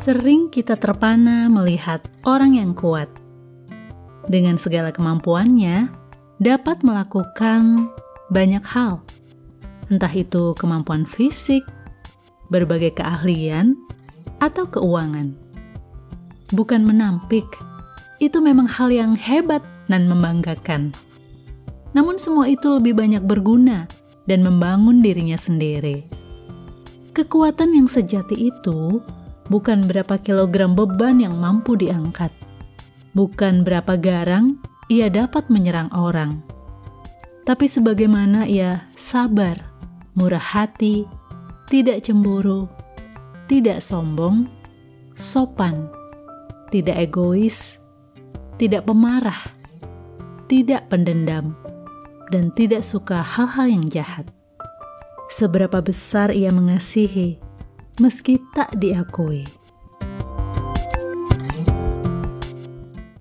Sering kita terpana melihat orang yang kuat. Dengan segala kemampuannya, dapat melakukan banyak hal. Entah itu kemampuan fisik, berbagai keahlian, atau keuangan. Bukan menampik, itu memang hal yang hebat dan membanggakan. Namun semua itu lebih banyak berguna dan membangun dirinya sendiri. Kekuatan yang sejati itu bukan berapa kilogram beban yang mampu diangkat, bukan berapa garang ia dapat menyerang orang, tapi sebagaimana ia sabar, murah hati, tidak cemburu, tidak sombong, sopan, tidak egois, tidak pemarah, tidak pendendam, dan tidak suka hal-hal yang jahat. Seberapa besar ia mengasihi, meski tak diakui.